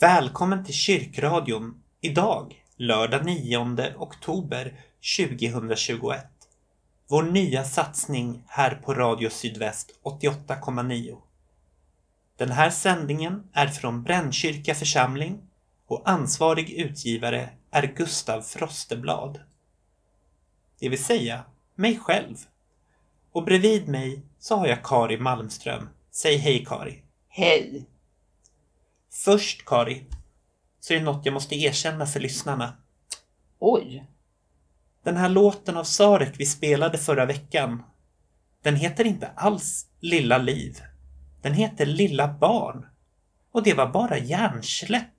Välkommen till Kyrkradion idag, lördag 9 oktober 2021. Vår nya satsning här på Radio Sydväst 88,9. Den här sändningen är från Brännkyrka församling och ansvarig utgivare är Gustav Frosteblad. Det vill säga mig själv. Och bredvid mig så har jag Kari Malmström. Säg hej Kari. Hej! Först Kari, så är det något jag måste erkänna för lyssnarna. Oj! Den här låten av Sarek vi spelade förra veckan, den heter inte alls Lilla liv. Den heter Lilla barn. Och det var bara hjärnsläpp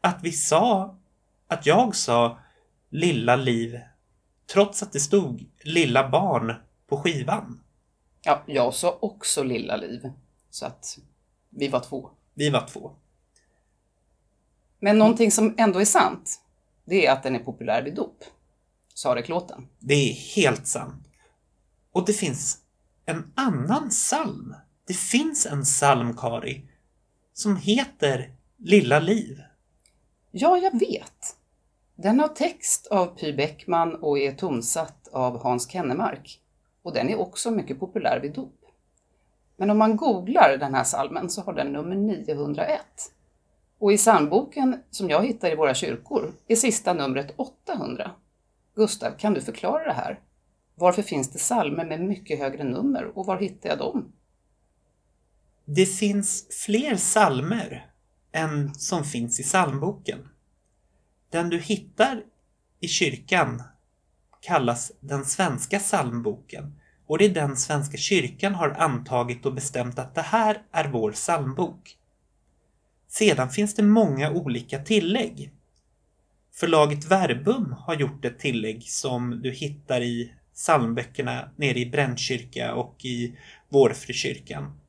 att vi sa, att jag sa Lilla liv, trots att det stod Lilla barn på skivan. Ja, jag sa också Lilla Liv. Så att vi var två. Vi var två. Men någonting som ändå är sant, det är att den är populär vid dop. Sarek-låten. Det är helt sant. Och det finns en annan psalm. Det finns en psalm, Kari, som heter Lilla liv. Ja, jag vet. Den har text av Py Bäckman och är tonsatt av Hans Kennemark. Och den är också mycket populär vid dop. Men om man googlar den här salmen så har den nummer 901. Och i psalmboken som jag hittar i våra kyrkor är sista numret 800. Gustav, kan du förklara det här? Varför finns det psalmer med mycket högre nummer och var hittar jag dem? Det finns fler psalmer än som finns i psalmboken. Den du hittar i kyrkan kallas den svenska psalmboken och det är den Svenska kyrkan har antagit och bestämt att det här är vår psalmbok. Sedan finns det många olika tillägg. Förlaget Verbum har gjort ett tillägg som du hittar i psalmböckerna nere i Brännkyrka och i Vårfrukyrkan.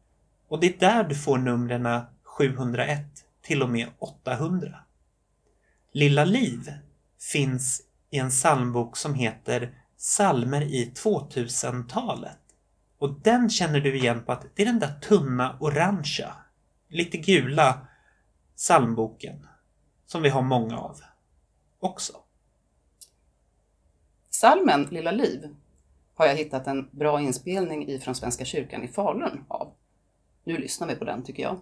Och det är där du får numren 701 till och med 800. Lilla Liv finns i en psalmbok som heter Salmer i 2000-talet. Och den känner du igen på att det är den där tunna orangea, lite gula psalmboken som vi har många av också. Salmen Lilla Liv har jag hittat en bra inspelning i från Svenska kyrkan i Falun av. Nu lyssnar vi på den tycker jag.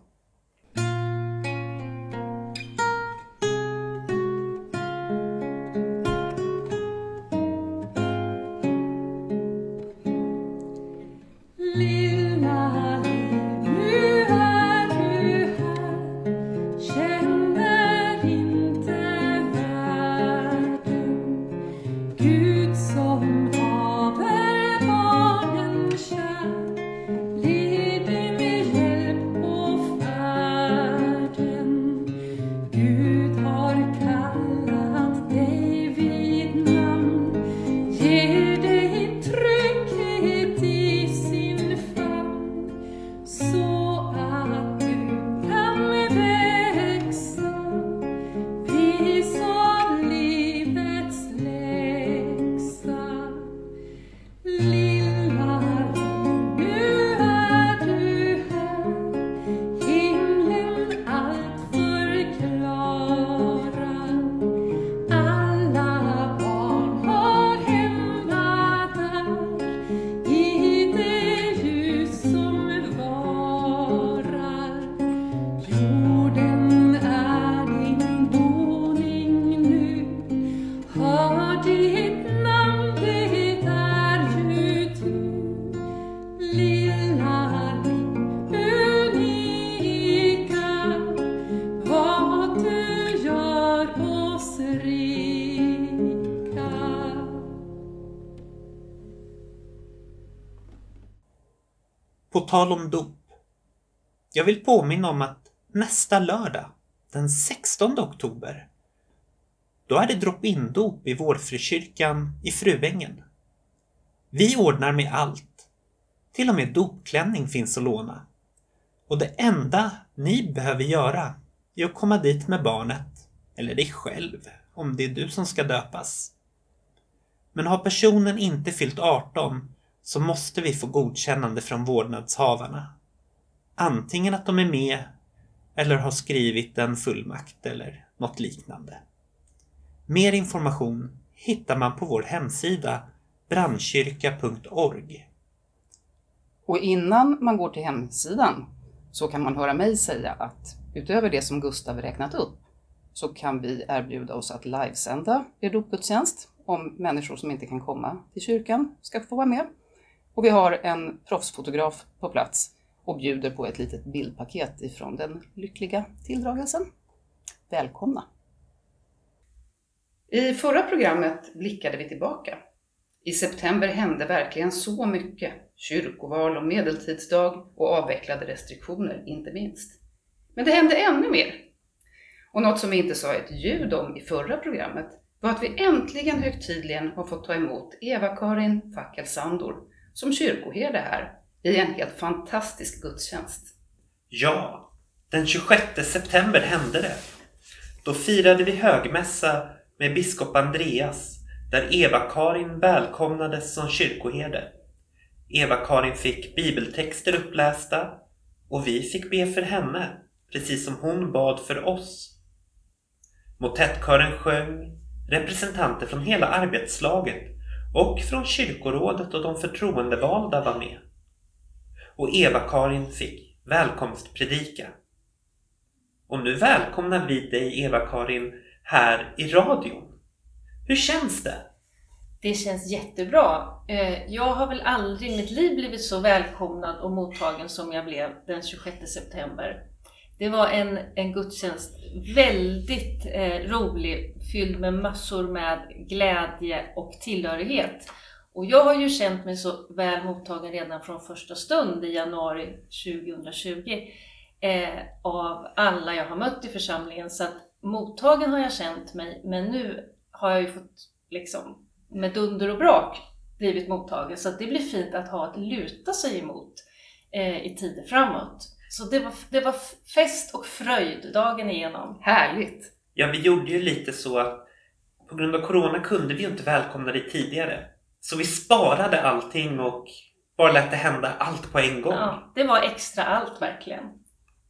På tal om dop. Jag vill påminna om att nästa lördag, den 16 oktober, då är det drop-in-dop i Vårfrukyrkan i Fruängen. Vi ordnar med allt. Till och med dopklänning finns att låna. Och det enda ni behöver göra är att komma dit med barnet, eller dig själv, om det är du som ska döpas. Men har personen inte fyllt 18 så måste vi få godkännande från vårdnadshavarna. Antingen att de är med eller har skrivit en fullmakt eller något liknande. Mer information hittar man på vår hemsida brandkyrka.org. Och innan man går till hemsidan så kan man höra mig säga att utöver det som Gustav räknat upp så kan vi erbjuda oss att livesända er dopgudstjänst om människor som inte kan komma till kyrkan ska få vara med. Och vi har en proffsfotograf på plats och bjuder på ett litet bildpaket ifrån den lyckliga tilldragelsen. Välkomna! I förra programmet blickade vi tillbaka. I september hände verkligen så mycket. Kyrkoval och medeltidsdag och avvecklade restriktioner, inte minst. Men det hände ännu mer. Och något som vi inte sa ett ljud om i förra programmet var att vi äntligen högtidligen har fått ta emot Eva-Karin Fackelsandor som kyrkoherde här i en helt fantastisk gudstjänst. Ja, den 26 september hände det. Då firade vi högmässa med biskop Andreas där Eva-Karin välkomnades som kyrkoherde. Eva-Karin fick bibeltexter upplästa och vi fick be för henne, precis som hon bad för oss. Motettkören sjöng, representanter från hela arbetslaget och från kyrkorådet och de förtroendevalda var med. Och Eva-Karin fick välkomstpredika. Och nu välkomnar vi dig Eva-Karin här i radion. Hur känns det? Det känns jättebra. Eh, jag har väl aldrig i mitt liv blivit så välkomnad och mottagen som jag blev den 26 september. Det var en, en gudstjänst väldigt eh, rolig, fylld med massor med glädje och tillhörighet. Och jag har ju känt mig så väl mottagen redan från första stund i januari 2020 eh, av alla jag har mött i församlingen. Så att mottagen har jag känt mig, men nu har jag ju fått liksom med dunder och brak blivit mottagen. Så att det blir fint att ha att luta sig emot eh, i tider framåt. Så det var, det var fest och fröjd dagen igenom. Härligt! Ja, vi gjorde ju lite så att på grund av Corona kunde vi ju inte välkomna dig tidigare. Så vi sparade allting och bara lät det hända allt på en gång. Ja, det var extra allt verkligen.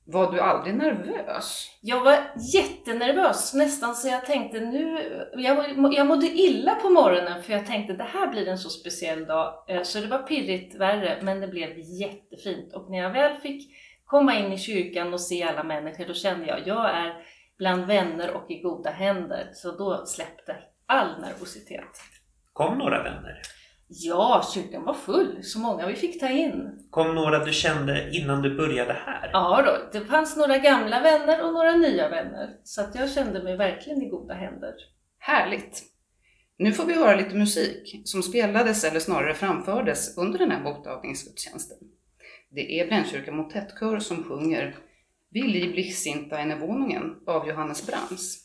Var du aldrig nervös? Jag var jättenervös, nästan så jag tänkte nu... Jag, jag mådde illa på morgonen för jag tänkte det här blir en så speciell dag. Eh, Så det var pirrigt värre, men det blev jättefint. Och när jag väl fick komma in i kyrkan och se alla människor, då kände jag jag är bland vänner och i goda händer. Så då släppte all nervositet. Kom några vänner? Ja, kyrkan var full, så många vi fick ta in. Kom några du kände innan du började här? Ja då, det fanns några gamla vänner och några nya vänner. Så att jag kände mig verkligen i goda händer. Härligt! Nu får vi höra lite musik som spelades eller snarare framfördes under den här mottagningsgudstjänsten. Det är Brännkyrka Motettkör som sjunger Vill i blicksinta ene våningen av Johannes Brahms.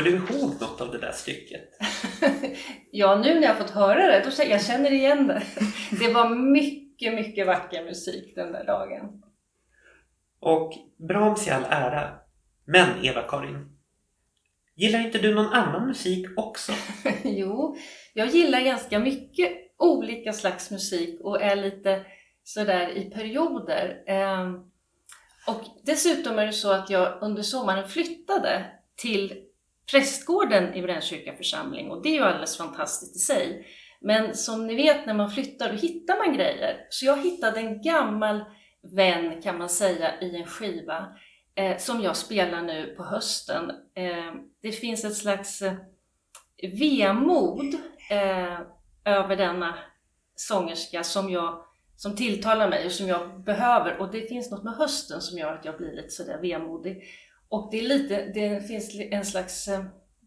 Kommer du ihåg något av det där stycket? Ja, nu när jag fått höra det, då känner jag känner igen det. Det var mycket, mycket vacker musik den där dagen. Och Brahms i all ära. Men Eva-Karin, gillar inte du någon annan musik också? Jo, jag gillar ganska mycket olika slags musik och är lite sådär i perioder. Ehm, Och dessutom är det så att jag under sommaren flyttade till prästgården i Brännkyrka församling och det är ju alldeles fantastiskt i sig. Men som ni vet när man flyttar då hittar man grejer. Så jag hittade en gammal vän kan man säga i en skiva eh, som jag spelar nu på hösten. Eh, det finns ett slags eh, vemod eh, över denna sångerska som, jag, som tilltalar mig och som jag behöver. Och det finns något med hösten som gör att jag blir lite sådär vemodig. Och det, är lite, det finns en slags... Eh,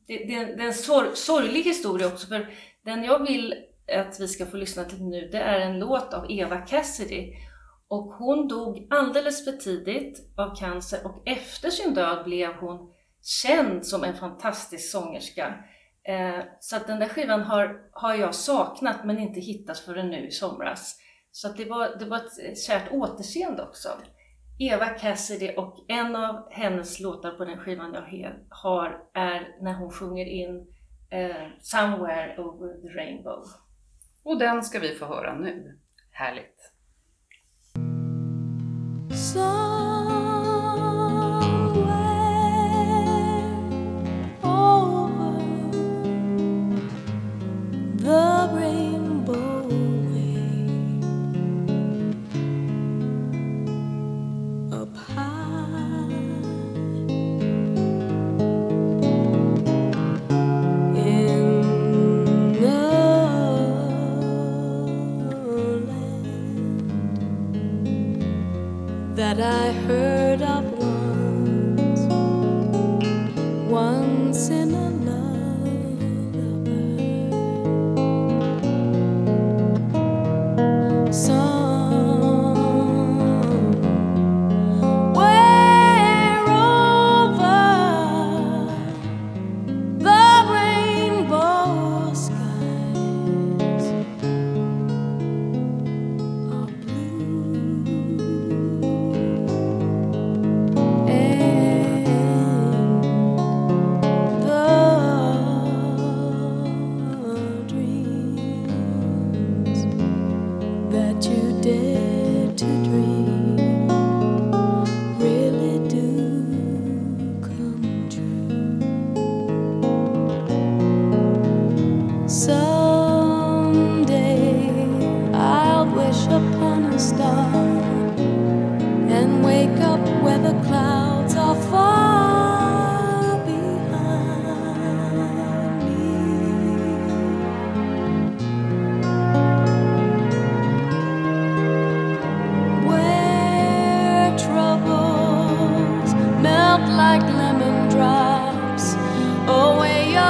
det, det, det är en sor, sorglig historia också, för den jag vill att vi ska få lyssna till nu, det är en låt av Eva Cassidy. Och hon dog alldeles för tidigt av cancer och efter sin död blev hon känd som en fantastisk sångerska. Eh, så att den där skivan har, har jag saknat men inte hittat förrän nu i somras. Så att det, var, det var ett eh, kärt återseende också. Eva Cassidy och en av hennes låtar på den skivan jag har är när hon sjunger in eh, Somewhere over the rainbow. Och den ska vi få höra nu. Härligt. Somewhere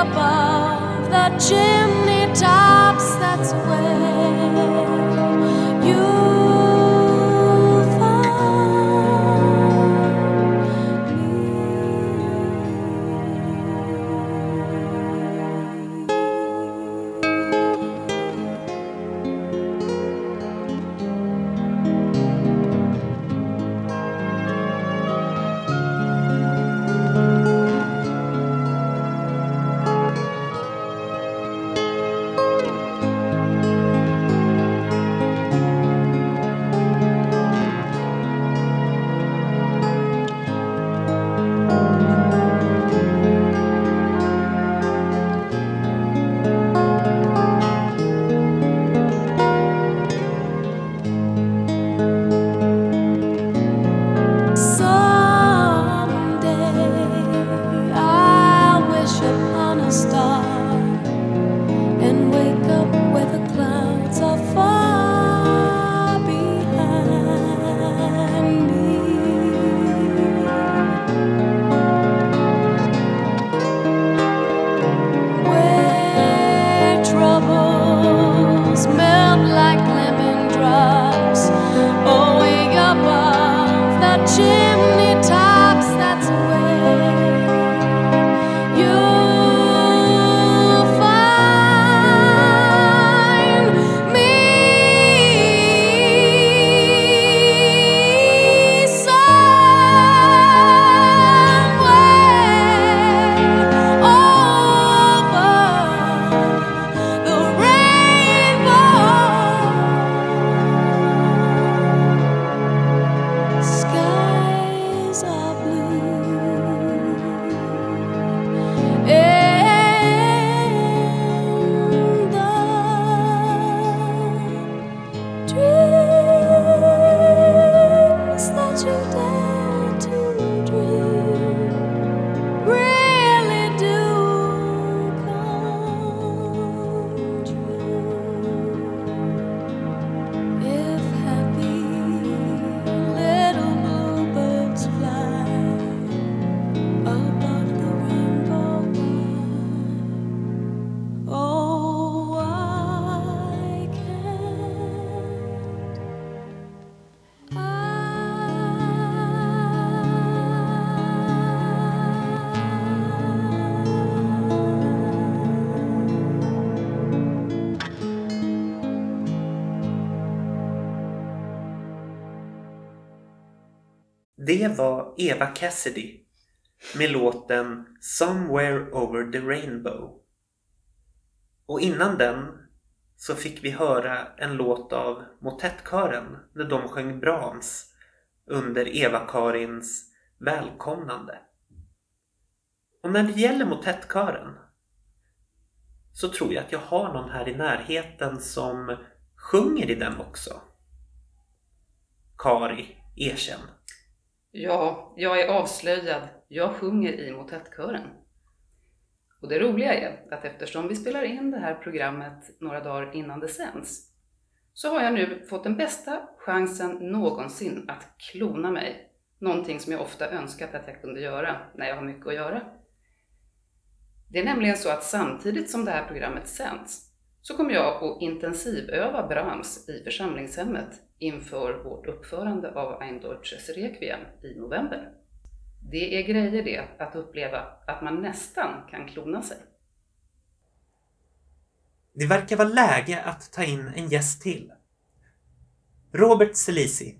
above the chimney Det var Eva Cassidy med låten Somewhere Over the Rainbow. Och innan den så fick vi höra en låt av Motettkören när de sjöng Brahms under Eva-Karins välkomnande. Och när det gäller Motettkören så tror jag att jag har någon här i närheten som sjunger i den också. Kari, erkänn. Ja, jag är avslöjad. Jag sjunger i motettkören. Och det roliga är att eftersom vi spelar in det här programmet några dagar innan det sänds så har jag nu fått den bästa chansen någonsin att klona mig. Någonting som jag ofta önskat att jag kunde göra när jag har mycket att göra. Det är nämligen så att samtidigt som det här programmet sänds så kommer jag att intensivöva Brahms i församlingshemmet inför vårt uppförande av Ein Deutsches Requiem i november. Det är grejer det, att uppleva att man nästan kan klona sig. Det verkar vara läge att ta in en gäst till. Robert Selisi.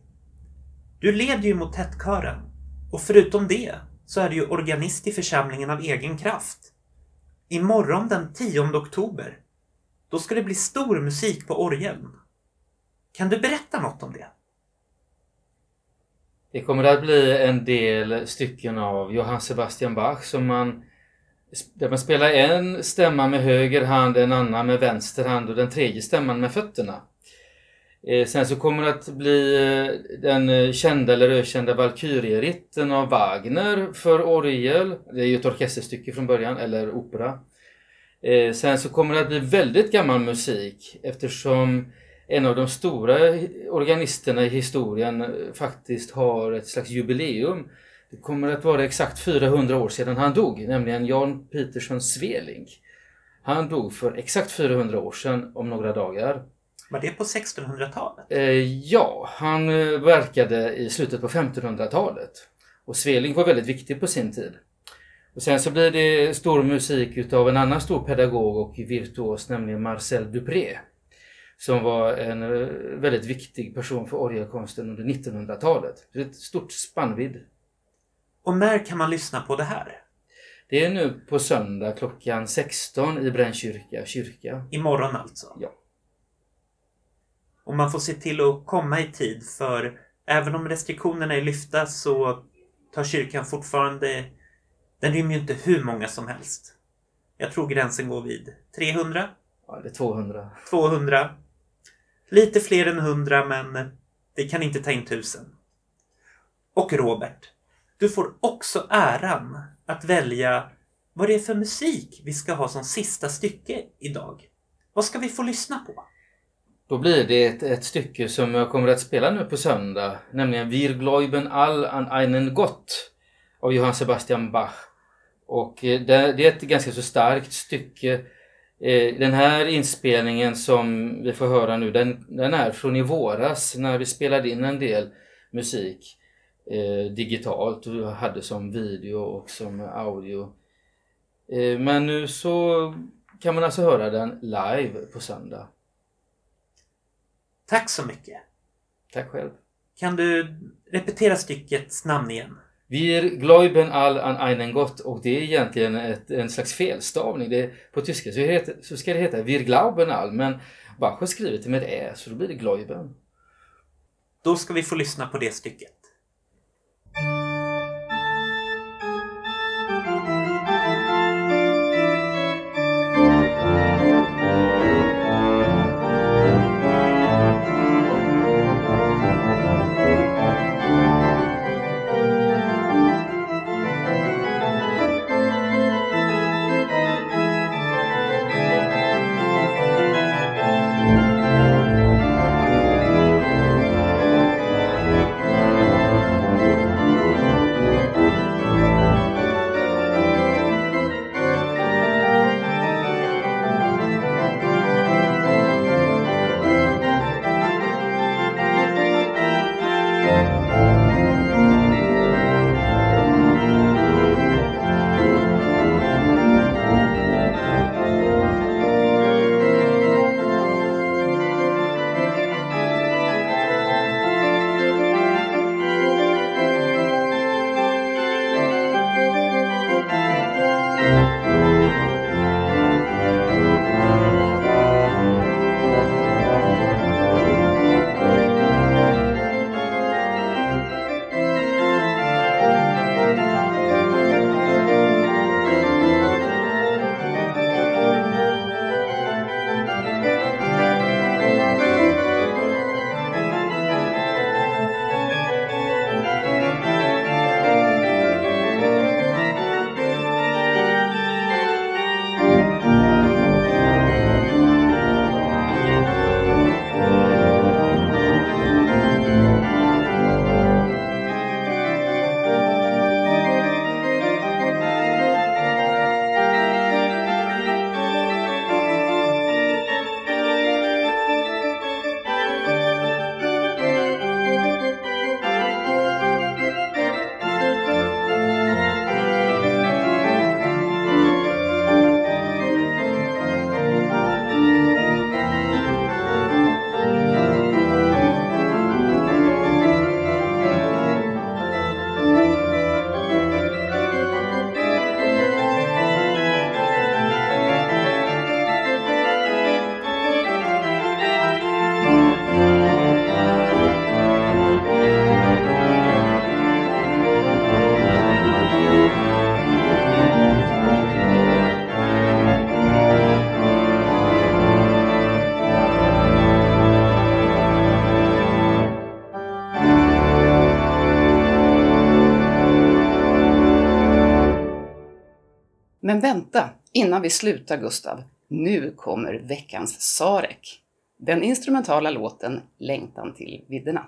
Du leder ju motettkören och förutom det så är du ju organist i församlingen av egen kraft. Imorgon den 10 oktober, då ska det bli stor musik på orgeln. Kan du berätta något om det? Det kommer att bli en del stycken av Johann Sebastian Bach som man där man spelar en stämma med höger hand, en annan med vänster hand och den tredje stämman med fötterna. Eh, sen så kommer det att bli eh, den eh, kända eller ökända Valkyrieritten av Wagner för orgel. Det är ju ett orkesterstycke från början, eller opera. Sen så kommer det att bli väldigt gammal musik eftersom en av de stora organisterna i historien faktiskt har ett slags jubileum. Det kommer att vara exakt 400 år sedan han dog, nämligen Jan Petersson Sveling. Han dog för exakt 400 år sedan om några dagar. Var det på 1600-talet? Eh, ja, han eh, verkade i slutet på 1500-talet. Och Sveling var väldigt viktig på sin tid. Och sen så blir det stor musik utav en annan stor pedagog och virtuos, nämligen Marcel Dupré. Som var en eh, väldigt viktig person för orgelkonsten under 1900-talet. Så det är ett stort spännvidd. Och när kan man lyssna på det här? Det är nu på söndag klockan 16 i Brännkyrka kyrka. Imorgon alltså? Ja. Och man får se till att komma i tid för även om restriktionerna är lyfta så tar kyrkan fortfarande... Den rymmer ju inte hur många som helst. Jag tror gränsen går vid 300, ja, är 200. 200. Lite fler än 100 men det kan inte ta in 1000. Och Robert, du får också äran att välja vad det är för musik vi ska ha som sista stycke idag. Vad ska vi få lyssna på? Då blir det ett, ett stycke som jag kommer att spela nu på söndag, nämligen Wir gläuben all an einen Gott av Johann Sebastian Bach. Och eh, det, det är ett ganska så starkt stycke. Eh, Den här inspelningen som vi får höra nu, den, den är från i våras när vi spelade in en del musik eh, digitalt och hade som video och som audio. Eh, men nu så kan man alltså höra den live på söndag. Tack så mycket. Tack själv. Kan du repetera styckets namn igen? Wir gläuben all an einen Gott och det är egentligen ett, en slags felstavning. Det, på tyska så, heter, så ska det heta Wir glauben all men Bach har skrivit det med ett ä så då blir det gläuben. Då ska vi få lyssna på det stycket. Vänta, innan vi slutar Gustav. Nu kommer veckans Sarek. Den instrumentala låten Längtan till vidderna.